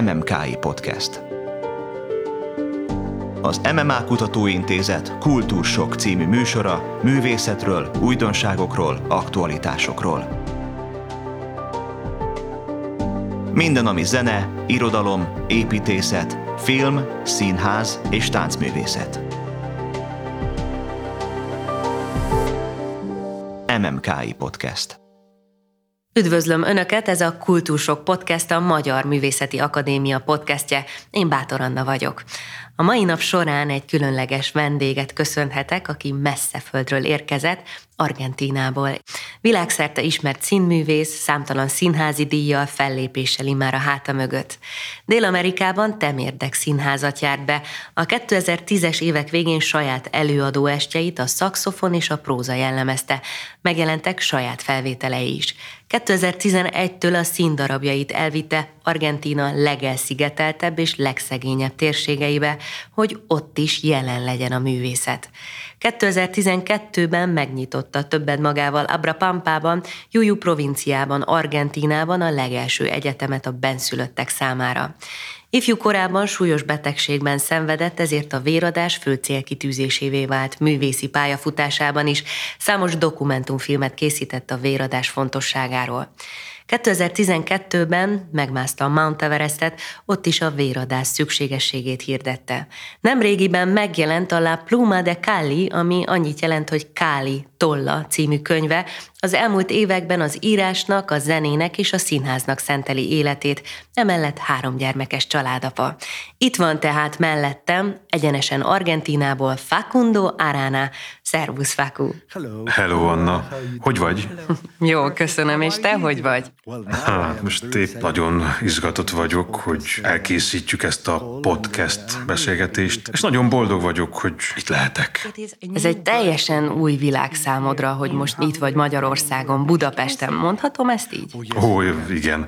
MMKI Podcast. Az MMA Kutatóintézet Kultúrsok című műsora művészetről, újdonságokról, aktualitásokról. Minden, ami zene, irodalom, építészet, film, színház és táncművészet. MMKI Podcast. Üdvözlöm Önöket, ez a Kultúrsok Podcast, a Magyar Művészeti Akadémia podcastje. Én Bátor Anna vagyok. A mai nap során egy különleges vendéget köszönhetek, aki messze földről érkezett, Argentinából. Világszerte ismert színművész, számtalan színházi díjjal, fellépéssel immár háta mögött. Dél-Amerikában temérdek színházat járt be. A 2010-es évek végén saját előadó estjeit a szakszofon és a próza jellemezte. Megjelentek saját felvételei is. 2011-től a színdarabjait elvitte Argentína legelszigeteltebb és legszegényebb térségeibe, hogy ott is jelen legyen a művészet. 2012-ben megnyitotta többet magával Abrapampában, Juju provinciában, Argentínában a legelső egyetemet a benszülöttek számára. Ifjú korában súlyos betegségben szenvedett, ezért a véradás fő célkitűzésévé vált művészi pályafutásában is. Számos dokumentumfilmet készített a véradás fontosságáról. 2012-ben megmászta a Mount Everestet, ott is a véradás szükségességét hirdette. Nemrégiben megjelent a La Pluma de Cali, ami annyit jelent, hogy Káli tolla című könyve, az elmúlt években az írásnak, a zenének és a színháznak szenteli életét, emellett három gyermekes családapa. Itt van tehát mellettem, egyenesen Argentinából Facundo Arana. Szervusz! Hello. Hello, Anna. Hogy vagy? Jó, köszönöm, és te hogy vagy? Ha, most épp nagyon izgatott vagyok, hogy elkészítjük ezt a podcast beszélgetést, és nagyon boldog vagyok, hogy itt lehetek. Ez egy teljesen új világ számodra, hogy most itt vagy Magyarországon, Budapesten. Mondhatom ezt így? Ó, igen.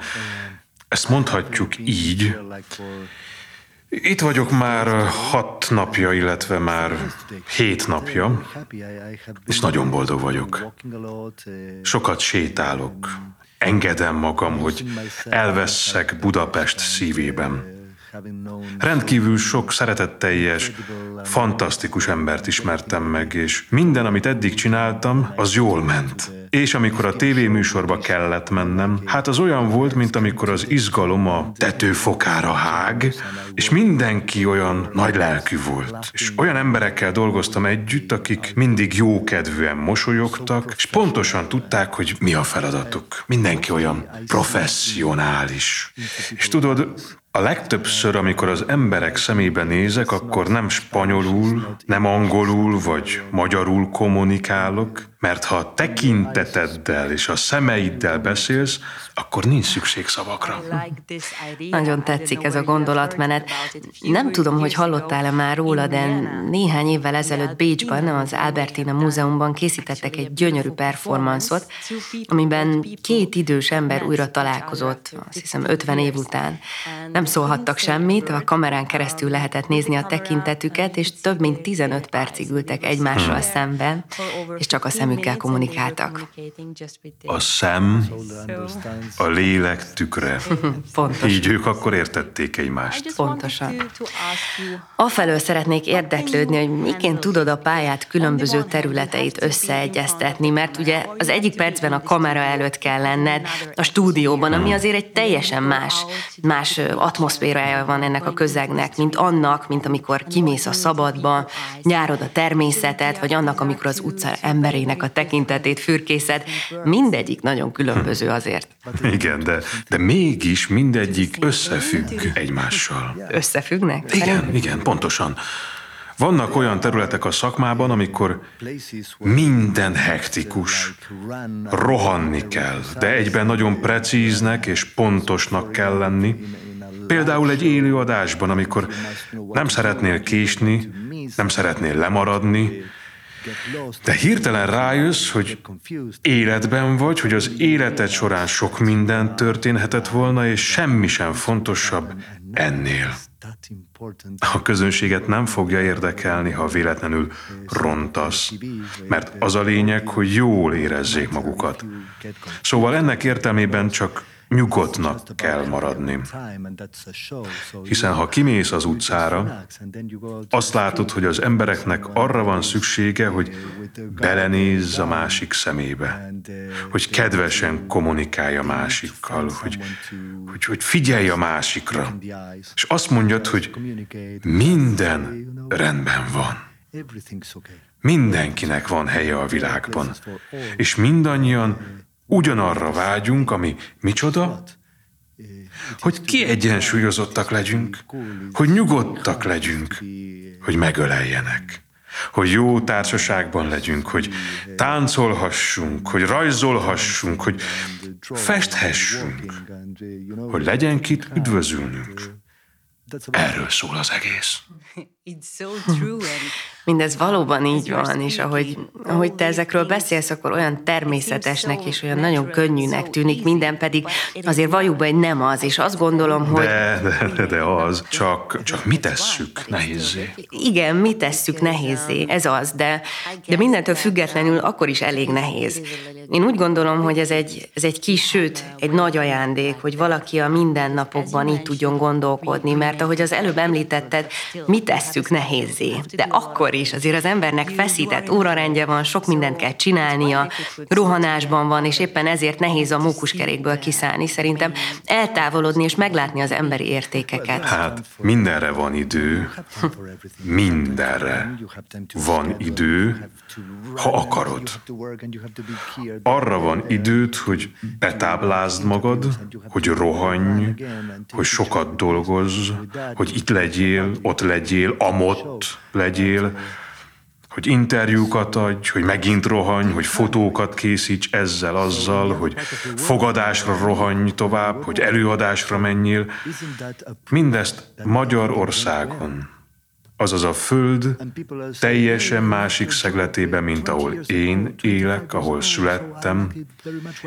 Ezt mondhatjuk így. Itt vagyok már hat napja, illetve már hét napja, és nagyon boldog vagyok. Sokat sétálok, engedem magam, hogy elveszek Budapest szívében. Rendkívül sok szeretetteljes, fantasztikus embert ismertem meg, és minden, amit eddig csináltam, az jól ment. És amikor a tévéműsorba kellett mennem, hát az olyan volt, mint amikor az izgalom a tetőfokára hág, és mindenki olyan nagy lelkű volt. És olyan emberekkel dolgoztam együtt, akik mindig jókedvűen mosolyogtak, és pontosan tudták, hogy mi a feladatuk. Mindenki olyan professzionális. És tudod, a legtöbbször, amikor az emberek szemébe nézek, akkor nem spanyolul, nem angolul vagy magyarul kommunikálok, mert ha a tekinteteddel és a szemeiddel beszélsz, akkor nincs szükség szavakra. Nagyon tetszik ez a gondolatmenet. Nem tudom, hogy hallottál-e már róla, de néhány évvel ezelőtt Bécsben, az Albertina Múzeumban készítettek egy gyönyörű performanszot, amiben két idős ember újra találkozott, azt hiszem 50 év után. Nem szólhattak semmit, a kamerán keresztül lehetett nézni a tekintetüket, és több mint 15 percig ültek egymással hmm. szemben, és csak a szemükkel kommunikáltak. A szem a lélek tükre. Pontosan. Így ők akkor értették egymást. Pontosan. Afelől szeretnék érdeklődni, hogy miként tudod a pályát különböző területeit összeegyeztetni, mert ugye az egyik percben a kamera előtt kell lenned, a stúdióban, ami azért egy teljesen más, más atmoszférája van ennek a közegnek, mint annak, mint amikor kimész a szabadba, nyárod a természetet, vagy annak, amikor az utca emberének a tekintetét fürkészed. Mindegyik nagyon különböző azért. Igen, de, de mégis mindegyik összefügg egymással. Összefüggnek? Igen, igen, pontosan. Vannak olyan területek a szakmában, amikor minden hektikus, rohanni kell, de egyben nagyon precíznek és pontosnak kell lenni. Például egy élő adásban, amikor nem szeretnél késni, nem szeretnél lemaradni, de hirtelen rájössz, hogy életben vagy, hogy az életed során sok minden történhetett volna, és semmi sem fontosabb ennél. A közönséget nem fogja érdekelni, ha véletlenül rontasz, mert az a lényeg, hogy jól érezzék magukat. Szóval ennek értelmében csak nyugodtnak kell maradni. Hiszen ha kimész az utcára, azt látod, hogy az embereknek arra van szüksége, hogy belenézz a másik szemébe, hogy kedvesen kommunikálja másikkal, hogy, hogy, hogy figyelj a másikra. És azt mondjad, hogy minden rendben van. Mindenkinek van helye a világban, és mindannyian ugyanarra vágyunk, ami micsoda? Hogy kiegyensúlyozottak legyünk, hogy nyugodtak legyünk, hogy megöleljenek, hogy jó társaságban legyünk, hogy táncolhassunk, hogy rajzolhassunk, hogy festhessünk, hogy legyen kit üdvözülnünk. Erről szól az egész. Mindez valóban így van, és ahogy, ahogy te ezekről beszélsz, akkor olyan természetesnek és olyan nagyon könnyűnek tűnik, minden pedig azért valljuk be, hogy nem az, és azt gondolom, hogy... De, de, de az, csak, csak mi tesszük nehézé. Igen, mi tesszük nehézé, ez az, de, de mindentől függetlenül akkor is elég nehéz. Én úgy gondolom, hogy ez egy, ez egy kis, sőt, egy nagy ajándék, hogy valaki a mindennapokban így tudjon gondolkodni, mert ahogy az előbb említetted, mi tesszük nehézé, de akkor is azért az embernek feszített órarendje van, sok mindent kell csinálnia, rohanásban van, és éppen ezért nehéz a mókuskerékből kiszállni. Szerintem eltávolodni és meglátni az emberi értékeket. Hát mindenre van idő, mindenre van idő, ha akarod. Arra van időt, hogy betáblázd magad, hogy rohanj, hogy sokat dolgozz, hogy itt legyél, ott legyél, amott legyél, hogy interjúkat adj, hogy megint rohanj, hogy fotókat készíts ezzel, azzal, hogy fogadásra rohanj tovább, hogy előadásra menjél. Mindezt Magyarországon azaz a föld teljesen másik szegletében, mint ahol én élek, ahol születtem.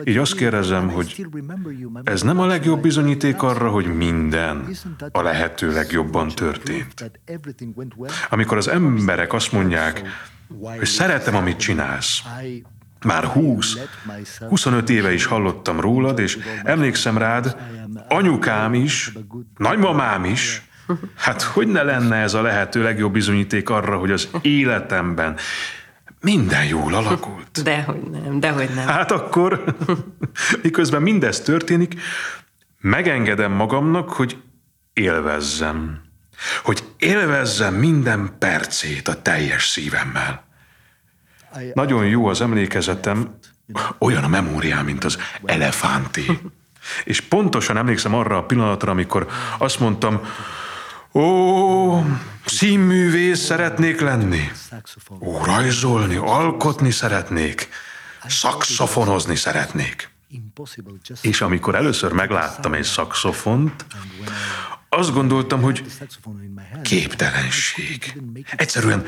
Így azt kérdezem, hogy ez nem a legjobb bizonyíték arra, hogy minden a lehető legjobban történt. Amikor az emberek azt mondják, hogy szeretem, amit csinálsz, már 20, 25 éve is hallottam rólad, és emlékszem rád, anyukám is, nagymamám is, Hát hogy ne lenne ez a lehető legjobb bizonyíték arra, hogy az életemben minden jól alakult? Dehogy nem, dehogy nem. Hát akkor, miközben mindez történik, megengedem magamnak, hogy élvezzem. Hogy élvezzem minden percét a teljes szívemmel. Nagyon jó az emlékezetem, olyan a memóriám, mint az elefánti. És pontosan emlékszem arra a pillanatra, amikor azt mondtam, Ó, színművész szeretnék lenni. Ó, rajzolni, alkotni szeretnék. Szakszofonozni szeretnék. És amikor először megláttam egy szakszofont, azt gondoltam, hogy képtelenség. Egyszerűen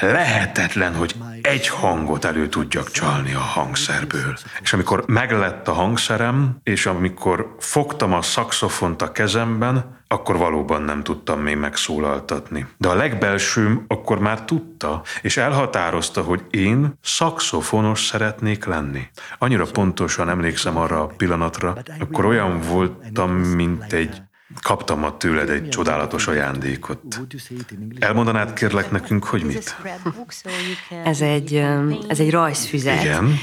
lehetetlen, hogy egy hangot elő tudjak csalni a hangszerből. És amikor meglett a hangszerem, és amikor fogtam a szakszofont a kezemben, akkor valóban nem tudtam még megszólaltatni. De a legbelsőm akkor már tudta, és elhatározta, hogy én szakszofonos szeretnék lenni. Annyira pontosan emlékszem arra a pillanatra, akkor olyan voltam, mint egy Kaptam ma tőled egy csodálatos ajándékot. Elmondanád kérlek nekünk, hogy mit? Ez egy, ez egy rajzfüzet. Igen.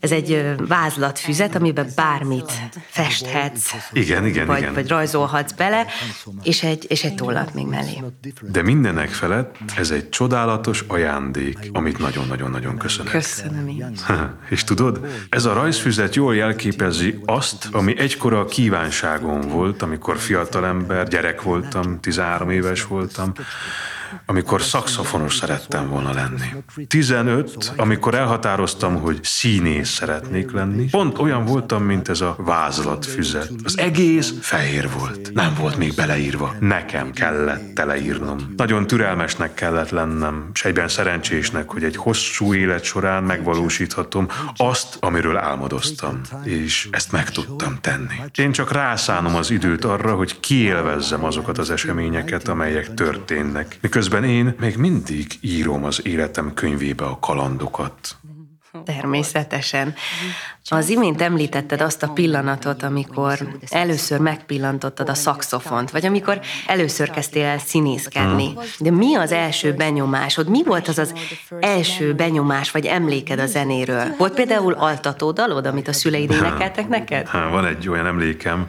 Ez egy vázlatfüzet, amiben bármit festhetsz. Igen, igen, vagy, igen. Vagy rajzolhatsz bele, és egy, és egy tollat még mellé. De mindenek felett ez egy csodálatos ajándék, amit nagyon-nagyon-nagyon köszönök. Köszönöm én. És tudod, ez a rajzfüzet jól jelképezi azt, ami egykor a kívánságom volt, amikor fiatal ember, gyerek voltam, 13 éves voltam, amikor szakszofonos szerettem volna lenni. 15, amikor elhatároztam, hogy színész szeretnék lenni. Pont olyan voltam, mint ez a vázlatfüzet. Az egész fehér volt. Nem volt még beleírva. Nekem kellett teleírnom. Nagyon türelmesnek kellett lennem, és egyben szerencsésnek, hogy egy hosszú élet során megvalósíthatom azt, amiről álmodoztam. És ezt meg tudtam tenni. Én csak rászánom az időt arra, hogy kiélvezzem azokat az eseményeket, amelyek történnek. Miközben én még mindig írom az életem könyvébe a kalandokat. Természetesen. Az imént említetted azt a pillanatot, amikor először megpillantottad a szakszofont, vagy amikor először kezdtél el színészkedni. De mi az első benyomásod? Mi volt az az első benyomás, vagy emléked a zenéről? Volt például altató dalod, amit a szüleid énekeltek neked? Há, van egy olyan emlékem,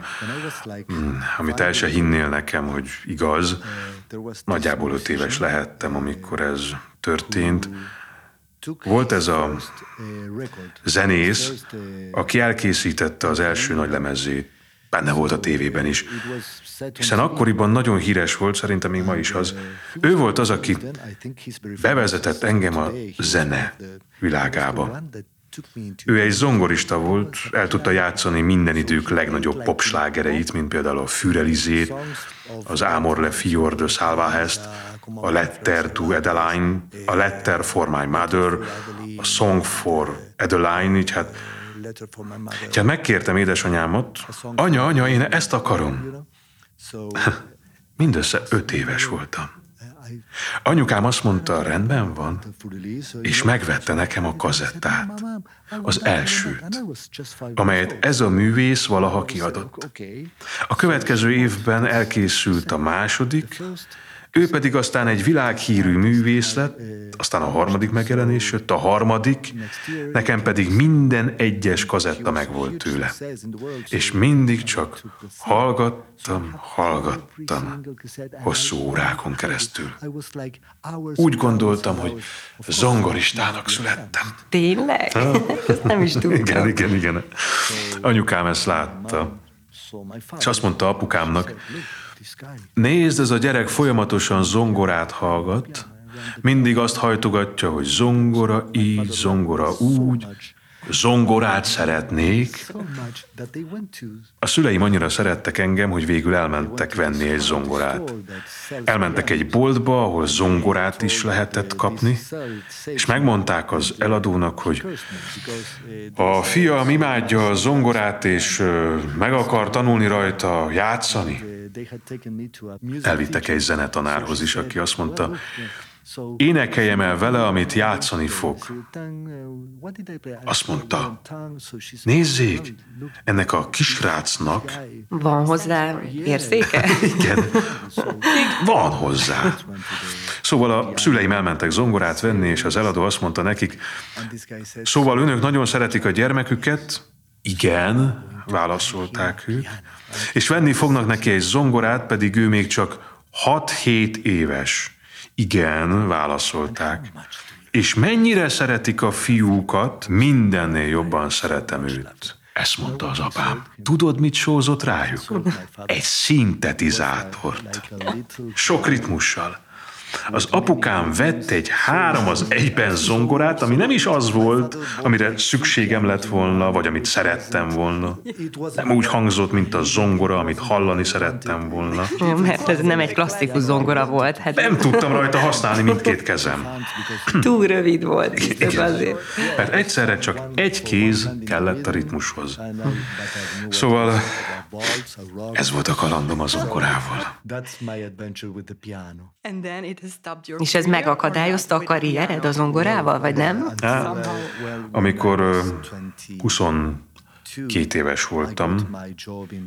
mm, amit el se hinnél nekem, hogy igaz. Nagyjából öt éves lehettem, amikor ez történt. Volt ez a zenész, aki elkészítette az első nagy lemezét, benne volt a tévében is, hiszen akkoriban nagyon híres volt, szerintem még ma is az. Ő volt az, aki bevezetett engem a zene világába. Ő egy zongorista volt, el tudta játszani minden idők legnagyobb popslágereit, mint például a Fürelizét, az Amor le Fior de Salvahest, a Letter to Adeline, a Letter for My Mother, a Song for Adeline, így hát, így hát megkértem édesanyámat, anya, anya, én ezt akarom. Mindössze öt éves voltam. Anyukám azt mondta, rendben van, és megvette nekem a kazettát, az elsőt, amelyet ez a művész valaha kiadott. A következő évben elkészült a második, ő pedig aztán egy világhírű művész lett, aztán a harmadik megjelenés jött, a harmadik, nekem pedig minden egyes kazetta megvolt tőle. És mindig csak hallgattam, hallgattam, hosszú órákon keresztül. Úgy gondoltam, hogy zongoristának születtem. Tényleg? Ezt nem is tudtam. Igen, igen, igen. Anyukám ezt látta. És azt mondta apukámnak, Nézd, ez a gyerek folyamatosan zongorát hallgat, mindig azt hajtogatja, hogy zongora így, zongora úgy, zongorát szeretnék. A szüleim annyira szerettek engem, hogy végül elmentek venni egy zongorát. Elmentek egy boltba, ahol zongorát is lehetett kapni, és megmondták az eladónak, hogy a fiam imádja a zongorát, és meg akar tanulni rajta játszani. Elvittek egy zenetanárhoz is, aki azt mondta, Énekeljem el vele, amit játszani fog. Azt mondta, nézzék, ennek a kisrácnak... Van hozzá érzéke? Igen, van hozzá. Szóval a szüleim elmentek zongorát venni, és az eladó azt mondta nekik, szóval önök nagyon szeretik a gyermeküket? Igen, válaszolták ők. És venni fognak neki egy zongorát, pedig ő még csak 6-7 éves. Igen, válaszolták. És mennyire szeretik a fiúkat, mindennél jobban szeretem őt. Ezt mondta az apám. Tudod, mit sózott rájuk? Egy szintetizátort. Sok ritmussal. Az apukám vett egy három az egyben zongorát, ami nem is az volt, amire szükségem lett volna, vagy amit szerettem volna. Nem úgy hangzott, mint a zongora, amit hallani szerettem volna. Mert ez nem egy klasszikus zongora volt. Hát... Nem tudtam rajta használni mindkét kezem. Túl rövid volt. Igen. Azért. Mert egyszerre csak egy kéz kellett a ritmushoz. Szóval ez volt a kalandom a zongorával. És ez megakadályozta a karriered a zongorával, vagy nem? Há, amikor 20 két éves voltam,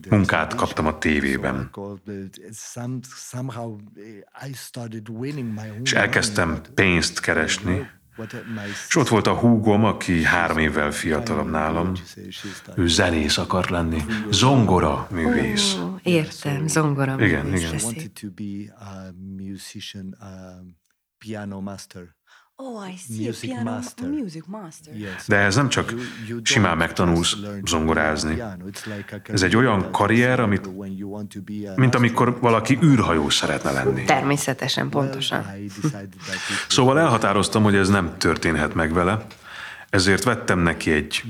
munkát kaptam a tévében. És elkezdtem pénzt keresni, és ott volt a húgom, aki három évvel fiatalabb nálam. Ő zenész akart lenni, zongora művész. Oh, értem, zongora művész. Igen, igen. Oh, I see. Music a piano master. music master. De ez nem csak simán megtanulsz zongorázni. Ez egy olyan karrier, amit, mint amikor valaki űrhajó szeretne lenni. Természetesen, pontosan. Szóval elhatároztam, hogy ez nem történhet meg vele, ezért vettem neki egy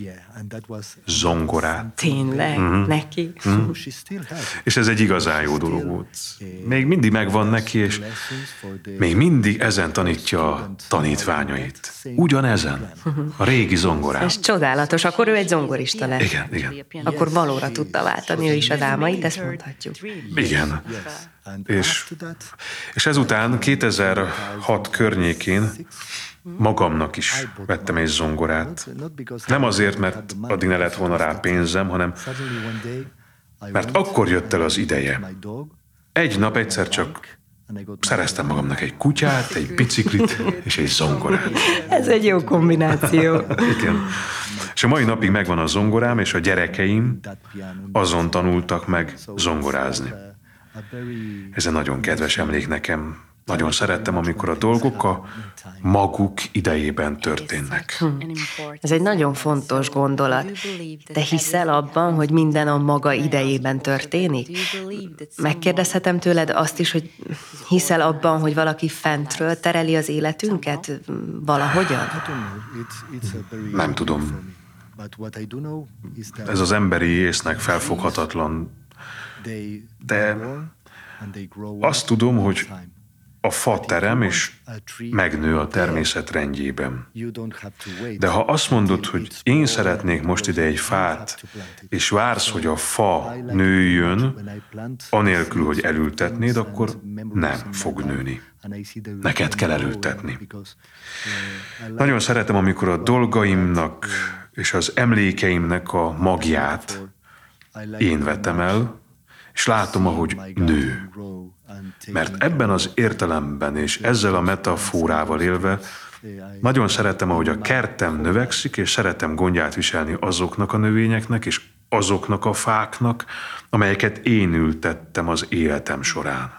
zongorát, Tényleg, Mhm. neki. it. és ez egy igazán jó dolog volt. Még mindig megvan neki, és még mindig ezen tanítja a tanítványait. Ugyanezen, a régi zongorán. És csodálatos, akkor ő egy zongorista lett. Igen, igen. Akkor valóra tudta váltani ő is a álmait, ezt mondhatjuk. Igen. És, és ezután 2006 környékén magamnak is vettem egy zongorát. Nem azért, mert addig ne lett volna rá pénzem, hanem mert akkor jött el az ideje. Egy nap egyszer csak szereztem magamnak egy kutyát, egy biciklit és egy zongorát. Ez egy jó kombináció. Igen. És a mai napig megvan a zongorám, és a gyerekeim azon tanultak meg zongorázni. Ez egy nagyon kedves emlék nekem. Nagyon szerettem, amikor a dolgok a maguk idejében történnek. Ez egy nagyon fontos gondolat. Te hiszel abban, hogy minden a maga idejében történik? Megkérdezhetem tőled azt is, hogy hiszel abban, hogy valaki fentről tereli az életünket valahogyan? Nem tudom. Ez az emberi észnek felfoghatatlan. De azt tudom, hogy. A fa terem és megnő a természet rendjében. De ha azt mondod, hogy én szeretnék most ide egy fát, és vársz, hogy a fa nőjön, anélkül, hogy elültetnéd, akkor nem fog nőni. Neked kell elültetni. Nagyon szeretem, amikor a dolgaimnak és az emlékeimnek a magját én vettem el, és látom, ahogy nő. Mert ebben az értelemben és ezzel a metaforával élve nagyon szeretem, ahogy a kertem növekszik, és szeretem gondját viselni azoknak a növényeknek és azoknak a fáknak, amelyeket én ültettem az életem során.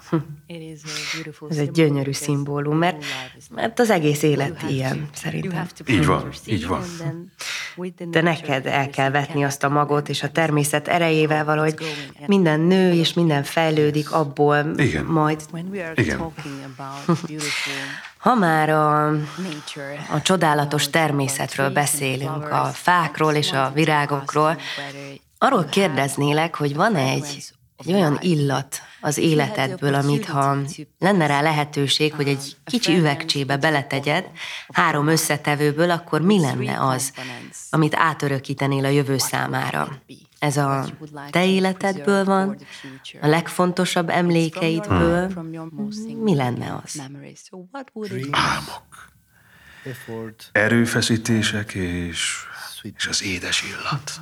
Ez egy gyönyörű szimbólum, mert, mert az egész élet ilyen, szerintem. Így van, így van. De neked el kell vetni azt a magot, és a természet erejével valahogy minden nő és minden fejlődik abból Igen. majd. Igen. Ha már a, a csodálatos természetről beszélünk, a fákról és a virágokról, arról kérdeznélek, hogy van egy, egy olyan illat az életedből, amit ha lenne rá lehetőség, hogy egy kicsi üvegcsébe beletegyed, három összetevőből, akkor mi lenne az, amit átörökítenél a jövő számára? Ez a te életedből van, a legfontosabb emlékeidből, mi lenne az? Álmok, erőfeszítések és, és az édes illat.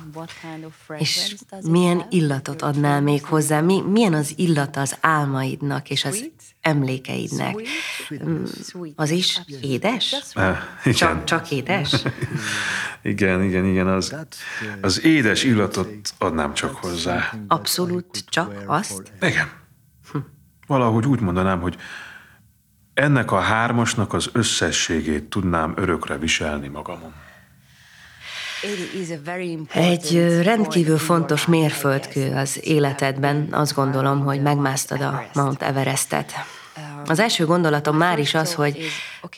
És milyen illatot adnál még hozzá? Mi, milyen az illata az álmaidnak és az emlékeidnek? Az is édes? Eh, Igen. Csak, csak édes? Igen, igen, igen, az, az édes illatot adnám csak hozzá. Abszolút csak azt? Igen. Valahogy úgy mondanám, hogy ennek a hármasnak az összességét tudnám örökre viselni magamon. Egy rendkívül fontos mérföldkő az életedben, azt gondolom, hogy megmásztad a Mount Everestet. Az első gondolatom már is az, hogy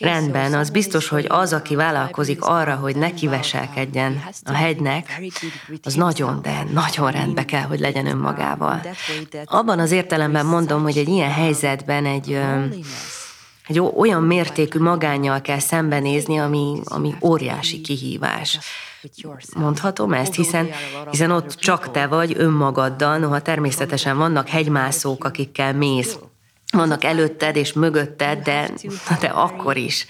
rendben, az biztos, hogy az, aki vállalkozik arra, hogy ne kiveselkedjen a hegynek, az nagyon, de nagyon rendbe kell, hogy legyen önmagával. Abban az értelemben mondom, hogy egy ilyen helyzetben egy, egy olyan mértékű magánnyal kell szembenézni, ami, ami óriási kihívás. Mondhatom ezt, hiszen, hiszen ott csak te vagy önmagaddal, noha természetesen vannak hegymászók, akikkel mész. Vannak előtted és mögötted, de, de akkor is.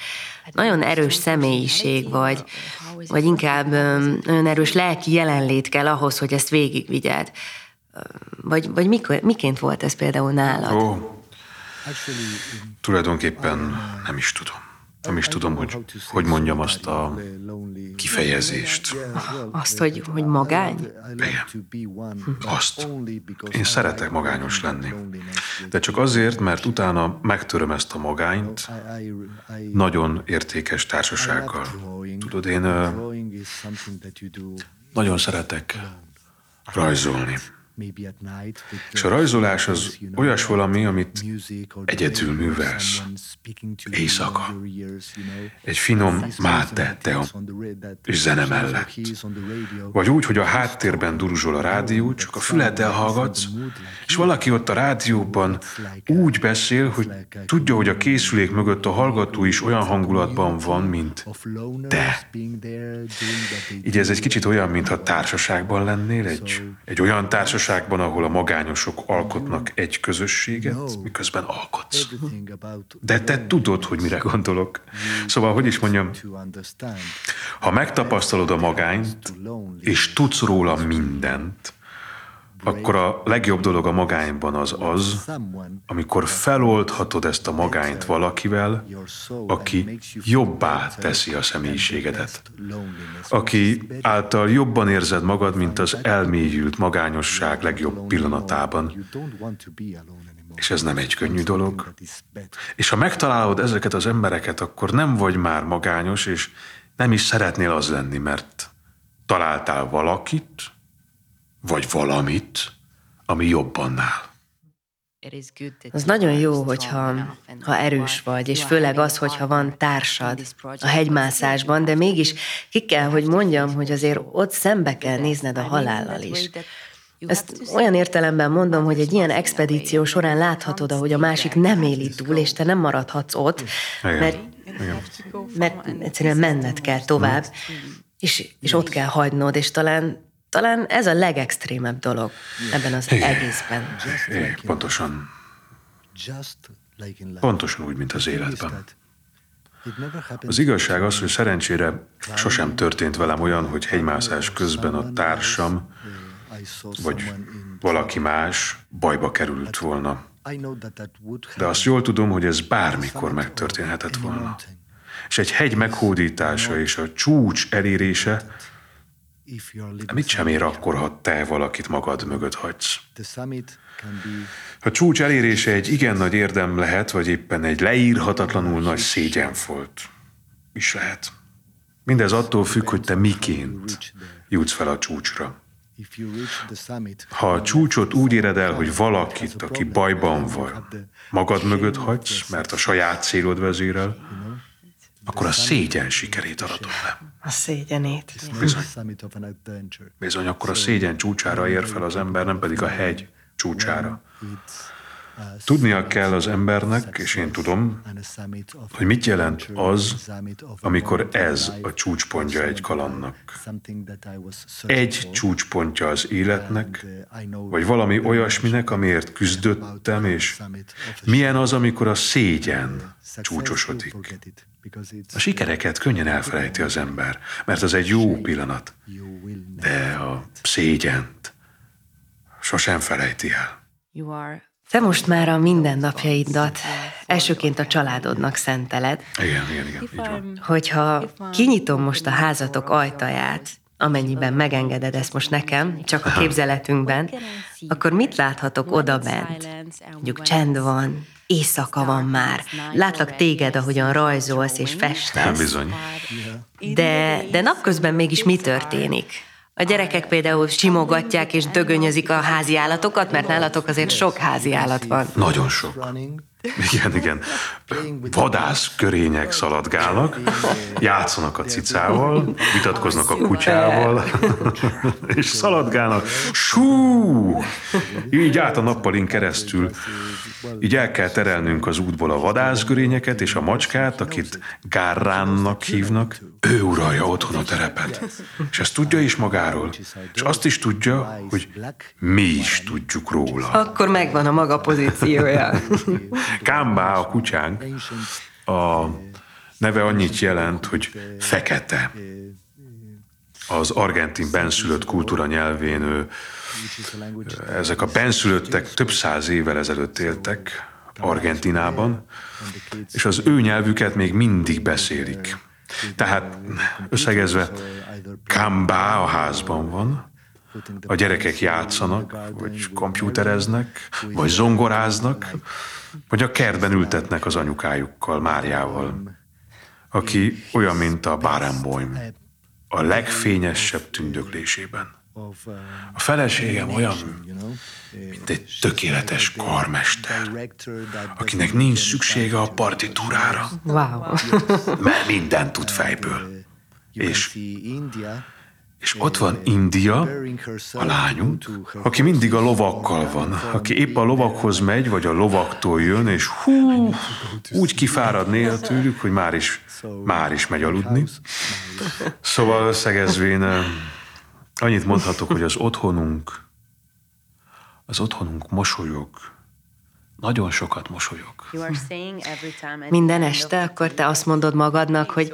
Nagyon erős személyiség vagy, vagy inkább nagyon erős lelki jelenlét kell ahhoz, hogy ezt végigvigyed. Vagy, vagy mikor, miként volt ez például nálad? Ó, tulajdonképpen nem is tudom. Nem is tudom, hogy hogy mondjam azt a kifejezést. Azt, hogy, hogy magány? Azt. Én szeretek magányos lenni. De csak azért, mert utána megtöröm ezt a magányt nagyon értékes társasággal. Tudod, én nagyon szeretek rajzolni. És a rajzolás az olyas valami, amit egyedül művelsz. Éjszaka. Egy finom máte tea és zene mellett. Vagy úgy, hogy a háttérben duruzsol a rádió, csak a füleddel hallgatsz, és valaki ott a rádióban úgy beszél, hogy tudja, hogy a készülék mögött a hallgató is olyan hangulatban van, mint te. Így ez egy kicsit olyan, mintha társaságban lennél, egy, egy olyan társaságban, ahol a magányosok alkotnak egy közösséget, miközben alkotsz. De te tudod, hogy mire gondolok. Szóval, hogy is mondjam, ha megtapasztalod a magányt, és tudsz róla mindent, akkor a legjobb dolog a magányban az az, amikor feloldhatod ezt a magányt valakivel, aki jobbá teszi a személyiségedet, aki által jobban érzed magad, mint az elmélyült magányosság legjobb pillanatában. És ez nem egy könnyű dolog. És ha megtalálod ezeket az embereket, akkor nem vagy már magányos, és nem is szeretnél az lenni, mert találtál valakit, vagy valamit, ami jobban áll. Az nagyon jó, hogyha ha erős vagy, és főleg az, hogyha van társad a hegymászásban, de mégis ki kell, hogy mondjam, hogy azért ott szembe kell nézned a halállal is. Ezt olyan értelemben mondom, hogy egy ilyen expedíció során láthatod, ahogy a másik nem éli túl, és te nem maradhatsz ott, mert, mert egyszerűen menned kell tovább, és, és ott kell hagynod, és talán talán ez a legextrémebb dolog ebben az Igen. egészben. Igen, pontosan. Pontosan úgy, mint az életben. Az igazság az, hogy szerencsére sosem történt velem olyan, hogy hegymászás közben a társam, vagy valaki más bajba került volna. De azt jól tudom, hogy ez bármikor megtörténhetett volna. És egy hegy meghódítása és a csúcs elérése Mit sem ér akkor, ha te valakit magad mögött hagysz? A csúcs elérése egy igen nagy érdem lehet, vagy éppen egy leírhatatlanul nagy szégyenfolt is lehet. Mindez attól függ, hogy te miként jutsz fel a csúcsra. Ha a csúcsot úgy éred el, hogy valakit, aki bajban van, magad mögött hagysz, mert a saját célod vezérel, akkor a szégyen sikerét aratod le. A szégyenét. Bizony. Bizony, akkor a szégyen csúcsára ér fel az ember, nem pedig a hegy csúcsára. Tudnia kell az embernek, és én tudom, hogy mit jelent az, amikor ez a csúcspontja egy kalannak. Egy csúcspontja az életnek, vagy valami olyasminek, amiért küzdöttem, és milyen az, amikor a szégyen csúcsosodik. A sikereket könnyen elfelejti az ember, mert az egy jó pillanat, de a szégyent sosem felejti el. Te most már a mindennapjaidat elsőként a családodnak szenteled. Igen, igen, igen, így van. Hogyha kinyitom most a házatok ajtaját, amennyiben megengeded ezt most nekem, csak a képzeletünkben, akkor mit láthatok oda bent? Mondjuk csend van, éjszaka van már. Látlak téged, ahogyan rajzolsz és festesz. Nem bizony. De, de napközben mégis mi történik? A gyerekek például simogatják és dögönyözik a házi állatokat, mert nálatok azért sok házi állat van. Nagyon sok. Igen, igen. Vadász körények szaladgálnak, játszanak a cicával, vitatkoznak a kutyával, és szaladgálnak. Sú! Így át a nappalin keresztül. Így el kell terelnünk az útból a vadászgörényeket és a macskát, akit Gárránnak hívnak. Ő uralja otthon a terepet. És ezt tudja is magáról. És azt is tudja, hogy mi is tudjuk róla. Akkor megvan a maga pozíciója. Kámbá a kutyánk, a neve annyit jelent, hogy fekete. Az argentin benszülött kultúra nyelvén ő, ezek a benszülöttek több száz évvel ezelőtt éltek, Argentinában, és az ő nyelvüket még mindig beszélik. Tehát összegezve, Kambá a házban van, a gyerekek játszanak, vagy kompjútereznek, vagy zongoráznak, vagy a kertben ültetnek az anyukájukkal, Máriával, aki olyan, mint a Barenboim, a legfényesebb tündöklésében. A feleségem olyan, mint egy tökéletes karmester, akinek nincs szüksége a partitúrára, Wow. mert mindent tud fejből. És, és ott van India, a lányunk, aki mindig a lovakkal van, aki épp a lovakhoz megy, vagy a lovaktól jön, és hú, úgy kifárad néha tőlük, hogy már is, már is megy aludni. Szóval összegezvén eh, annyit mondhatok, hogy az otthonunk, az otthonunk mosolyog, nagyon sokat mosolyog. Minden este akkor te azt mondod magadnak, hogy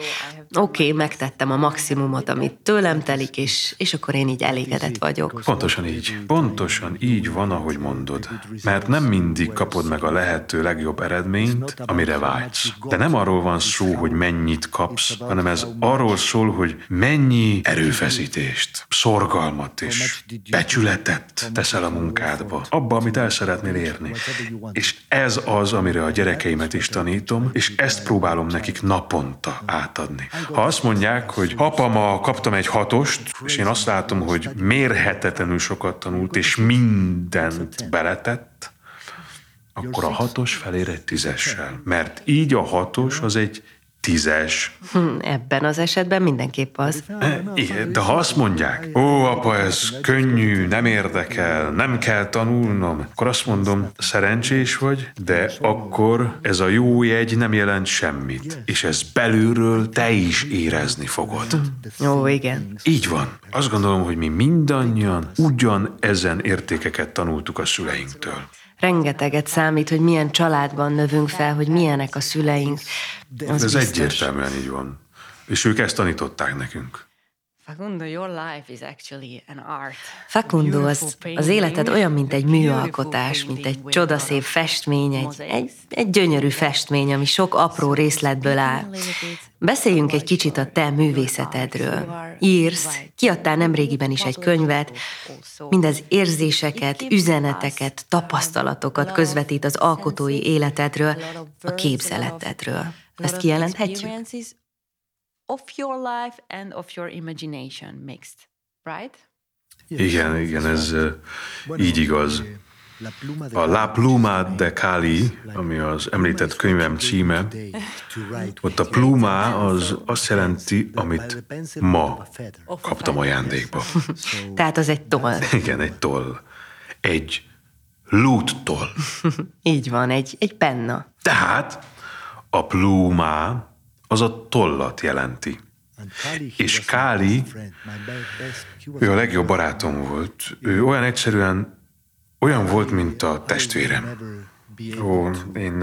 oké, okay, megtettem a maximumot, amit tőlem telik, és, és akkor én így elégedett vagyok. Pontosan így. Pontosan így van, ahogy mondod. Mert nem mindig kapod meg a lehető legjobb eredményt, amire vágysz. De nem arról van szó, hogy mennyit kapsz, hanem ez arról szól, hogy mennyi erőfeszítést, szorgalmat és becsületet teszel a munkádba, abba, amit el szeretnél érni. És ez az, amire a gyerekeimet is tanítom, és ezt próbálom nekik naponta átadni. Ha azt mondják, hogy apa, ma kaptam egy hatost, és én azt látom, hogy mérhetetlenül sokat tanult, és mindent beletett, akkor a hatos felér egy tízessel. Mert így a hatos az egy tízes. Hm, Ebben az esetben mindenképp az. E, Igen, de ha azt mondják, ó, apa, ez könnyű, nem érdekel, nem kell tanulnom, akkor azt mondom, szerencsés vagy, de akkor ez a jó jegy nem jelent semmit, és ez belülről te is érezni fogod. Ó, igen. Így van. Azt gondolom, hogy mi mindannyian ugyan ezen értékeket tanultuk a szüleinktől. Rengeteget számít, hogy milyen családban növünk fel, hogy milyenek a szüleink. Az Ez biztos. egyértelműen így van. És ők ezt tanították nekünk. Facundo, your life is actually an art. Facundo, az, az életed olyan, mint egy műalkotás, mint egy csodaszép festmény, egy, egy, egy gyönyörű festmény, ami sok apró részletből áll. Beszéljünk egy kicsit a te művészetedről. Írsz, kiadtál nemrégiben is egy könyvet, mindez érzéseket, üzeneteket, tapasztalatokat közvetít az alkotói életedről, a képzeletedről. Ezt kijelenthetjük? Of your life and of your imagination mixed, right? Igen, igen, ez eh, így igaz. A La Pluma de Cali, ami az említett könyvem címe, ott a pluma az azt jelenti, amit ma kaptam ajándékba. Tehát az egy toll. Igen, egy toll. Egy lúttoll. Így van, egy, egy penna. Tehát a pluma az a tollat jelenti. És Káli, ő a legjobb barátom volt. Ő olyan egyszerűen, olyan volt, mint a testvérem. Ó, én,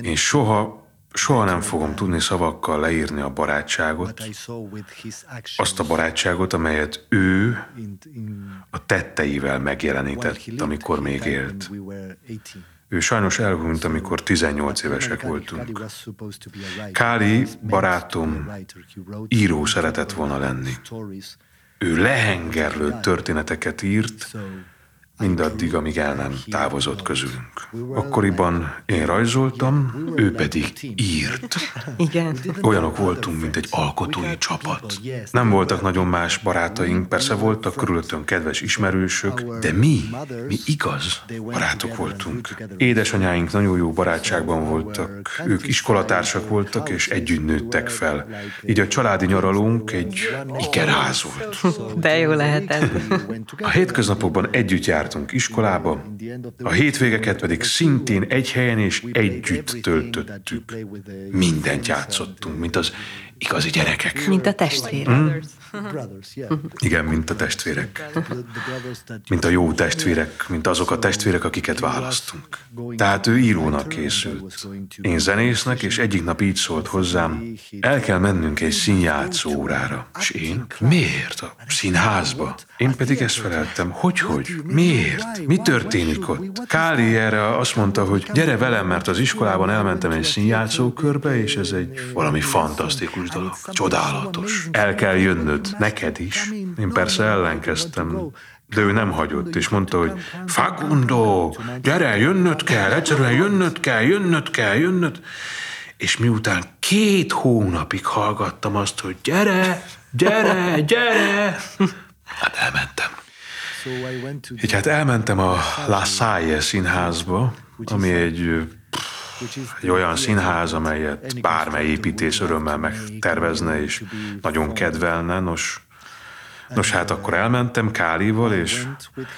én soha, soha nem fogom tudni szavakkal leírni a barátságot, azt a barátságot, amelyet ő a tetteivel megjelenített, amikor még élt. Ő sajnos elhunyt, amikor 18 évesek voltunk. Káli barátom író szeretett volna lenni. Ő lehengerlő történeteket írt, mindaddig, amíg el nem távozott közülünk. Akkoriban én rajzoltam, ő pedig írt. Igen. Olyanok voltunk, mint egy alkotói csapat. Nem voltak nagyon más barátaink, persze voltak körülöttön kedves ismerősök, de mi, mi igaz barátok voltunk. Édesanyáink nagyon jó barátságban voltak, ők iskolatársak voltak, és együtt nőttek fel. Így a családi nyaralónk egy ikerház volt. De jó lehet ez. A hétköznapokban együtt jártunk iskolába, a hétvégeket pedig szintén egy helyen és együtt töltöttük. Mindent játszottunk, mint az igazi gyerekek. Mint a testvérek. yeah. Igen, mint a testvérek. Mint a jó testvérek, mint azok a testvérek, akiket választunk. Tehát ő írónak készült. Én zenésznek, és egyik nap így szólt hozzám, el kell mennünk egy színjátszó órára. És én? Miért? A színházba? Én pedig ezt feleltem, hogy, hogy? Miért? Mi történik ott? Káli erre azt mondta, hogy gyere velem, mert az iskolában elmentem egy színjátszókörbe, és ez egy valami fantasztikus dolog. Csodálatos. El kell jönnöd, neked is. Én persze ellenkeztem, de ő nem hagyott, és mondta, hogy Facundo, gyere, jönnöd kell, egyszerűen jönnöd kell, jönnöd kell, jönnöd. És miután két hónapig hallgattam azt, hogy gyere, gyere, gyere, hát elmentem. Így hát elmentem a La Salle színházba, ami egy, egy olyan színház, amelyet bármely építész örömmel megtervezne, és nagyon kedvelne. Nos, Nos, hát akkor elmentem Kálival, és,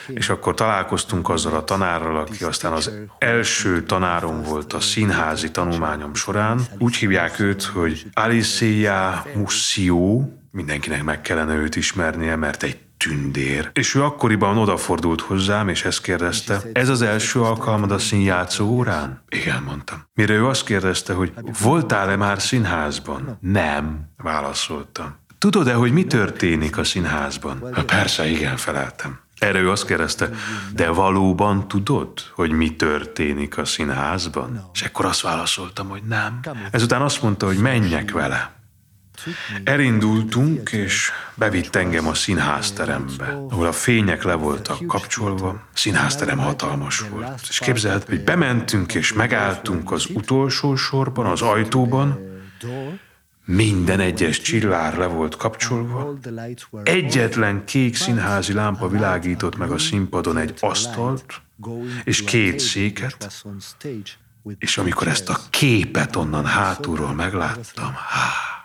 és akkor találkoztunk azzal a tanárral, aki aztán az első tanárom volt a színházi tanulmányom során. Úgy hívják őt, hogy Alicia Mussio, mindenkinek meg kellene őt ismernie, mert egy tündér. És ő akkoriban odafordult hozzám, és ezt kérdezte, ez az első alkalmad a színjátszó órán? Igen, mondtam. Mire ő azt kérdezte, hogy voltál-e már színházban? Nem, válaszoltam. Tudod-e, hogy mi történik a színházban? Ha persze, igen, feleltem. Erre ő azt kérdezte, de valóban tudod, hogy mi történik a színházban? És akkor azt válaszoltam, hogy nem. Ezután azt mondta, hogy menjek vele. Elindultunk, és bevitt engem a színházterembe, ahol a fények le voltak kapcsolva. Színházterem hatalmas volt. És képzeld, hogy bementünk és megálltunk az utolsó sorban, az ajtóban, minden egyes csillár le volt kapcsolva, egyetlen kék színházi lámpa világított meg a színpadon egy asztalt, és két széket, és amikor ezt a képet onnan hátulról megláttam, há,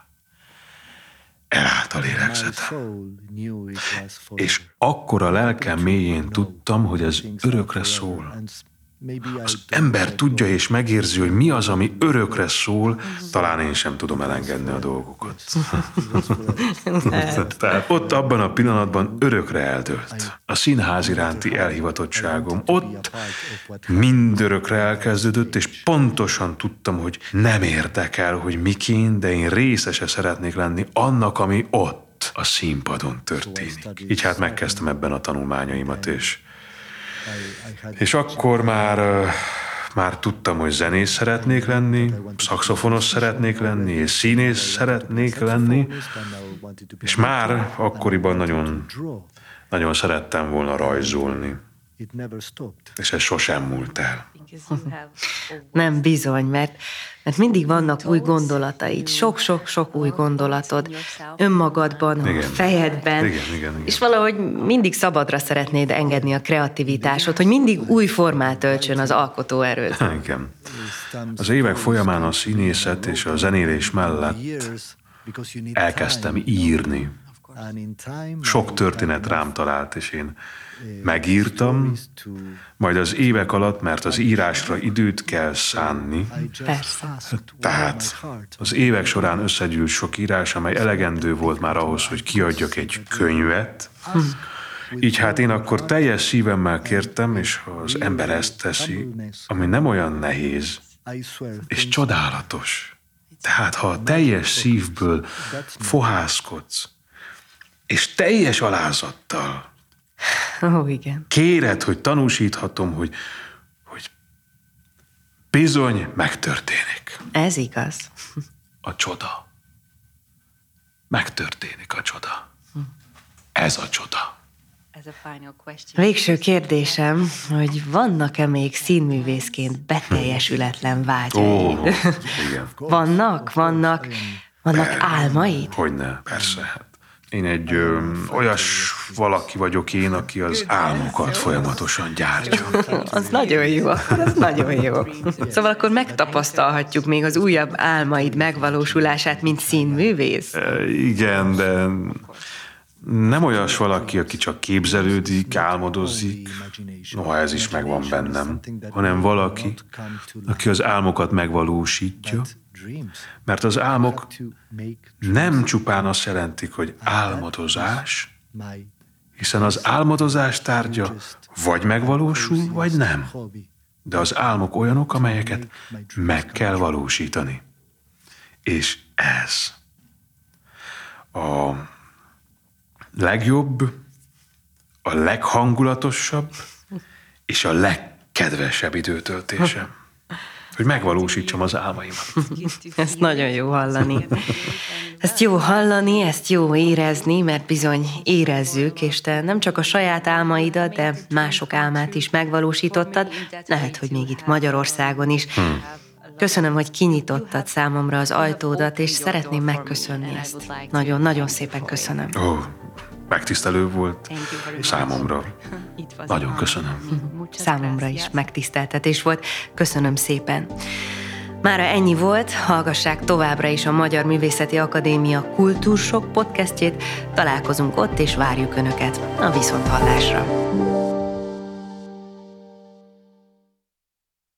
elállt lélegzetem. És akkor a lelkem mélyén tudtam, hogy ez örökre szól. Az ember tudja és megérzi, hogy mi az, ami örökre szól, talán én sem tudom elengedni a dolgokat. Tehát ott abban a pillanatban örökre eldőlt. A színház iránti elhivatottságom ott mindörökre elkezdődött, és pontosan tudtam, hogy nem érdekel, hogy miként, de én részese szeretnék lenni annak, ami ott a színpadon történik. Így hát megkezdtem ebben a tanulmányaimat, és és akkor már, már tudtam, hogy zenész szeretnék lenni, szakszofonos szeretnék lenni, és színész szeretnék lenni, és már akkoriban nagyon, nagyon szerettem volna rajzolni, és ez sosem múlt el. Nem bizony, mert, mert mindig vannak új gondolataid, sok-sok-sok új gondolatod önmagadban, Igen. fejedben, Igen, igen, igen. és valahogy mindig szabadra szeretnéd engedni a kreativitásod, hogy mindig új formát öltsön az alkotóerőd. Igen. Az évek folyamán a színészet és a zenélés mellett elkezdtem írni. Sok történet rám talált, és én megírtam, majd az évek alatt, mert az írásra időt kell szánni, Persze. tehát az évek során összegyűlt sok írás, amely elegendő volt már ahhoz, hogy kiadjak egy könyvet. Így hát én akkor teljes szívemmel kértem, és ha az ember ezt teszi, ami nem olyan nehéz, és csodálatos. Tehát ha a teljes szívből fohászkodsz, és teljes alázattal Ó, igen. kéred, hogy tanúsíthatom, hogy, hogy bizony megtörténik Ez igaz. a csoda. Megtörténik a csoda. Ez a csoda. Végső kérdésem, hogy vannak-e még színművészként beteljesületlen vágyaid? Ó, igen. Vannak, vannak, vannak álmaid? Hogyne, persze. Én egy ö, olyas valaki vagyok én, aki az álmokat folyamatosan gyártja. Az nagyon jó, akkor az nagyon jó. Szóval akkor megtapasztalhatjuk még az újabb álmaid megvalósulását, mint színművész? E, Igen, de nem olyas valaki, aki csak képzelődik, álmodozik, noha ez is megvan bennem, hanem valaki, aki az álmokat megvalósítja, Mert az álmok nem csupán azt jelentik, hogy álmodozás, hiszen az álmodozás tárgya vagy megvalósul, vagy nem. De az álmok olyanok, amelyeket meg kell valósítani. És ez a legjobb, a leghangulatosabb és a legkedvesebb időtöltésem. Hogy megvalósítsam az álmaimat. Ezt nagyon jó hallani. Ezt jó hallani, ezt jó érezni, mert bizony érezzük, és te nem csak a saját álmaidat, de mások álmát is megvalósítottad, lehet, hogy még itt Magyarországon is. Köszönöm, hogy kinyitottad számomra az ajtódat, és szeretném megköszönni ezt. Nagyon-nagyon szépen köszönöm. Ó, megtisztelő volt számomra. Nagyon köszönöm. Számomra is megtiszteltetés volt. Köszönöm szépen. Mára ennyi volt, hallgassák továbbra is a Magyar Művészeti Akadémia Kultúrsok podcastjét, találkozunk ott és várjuk Önöket a viszonthallásra.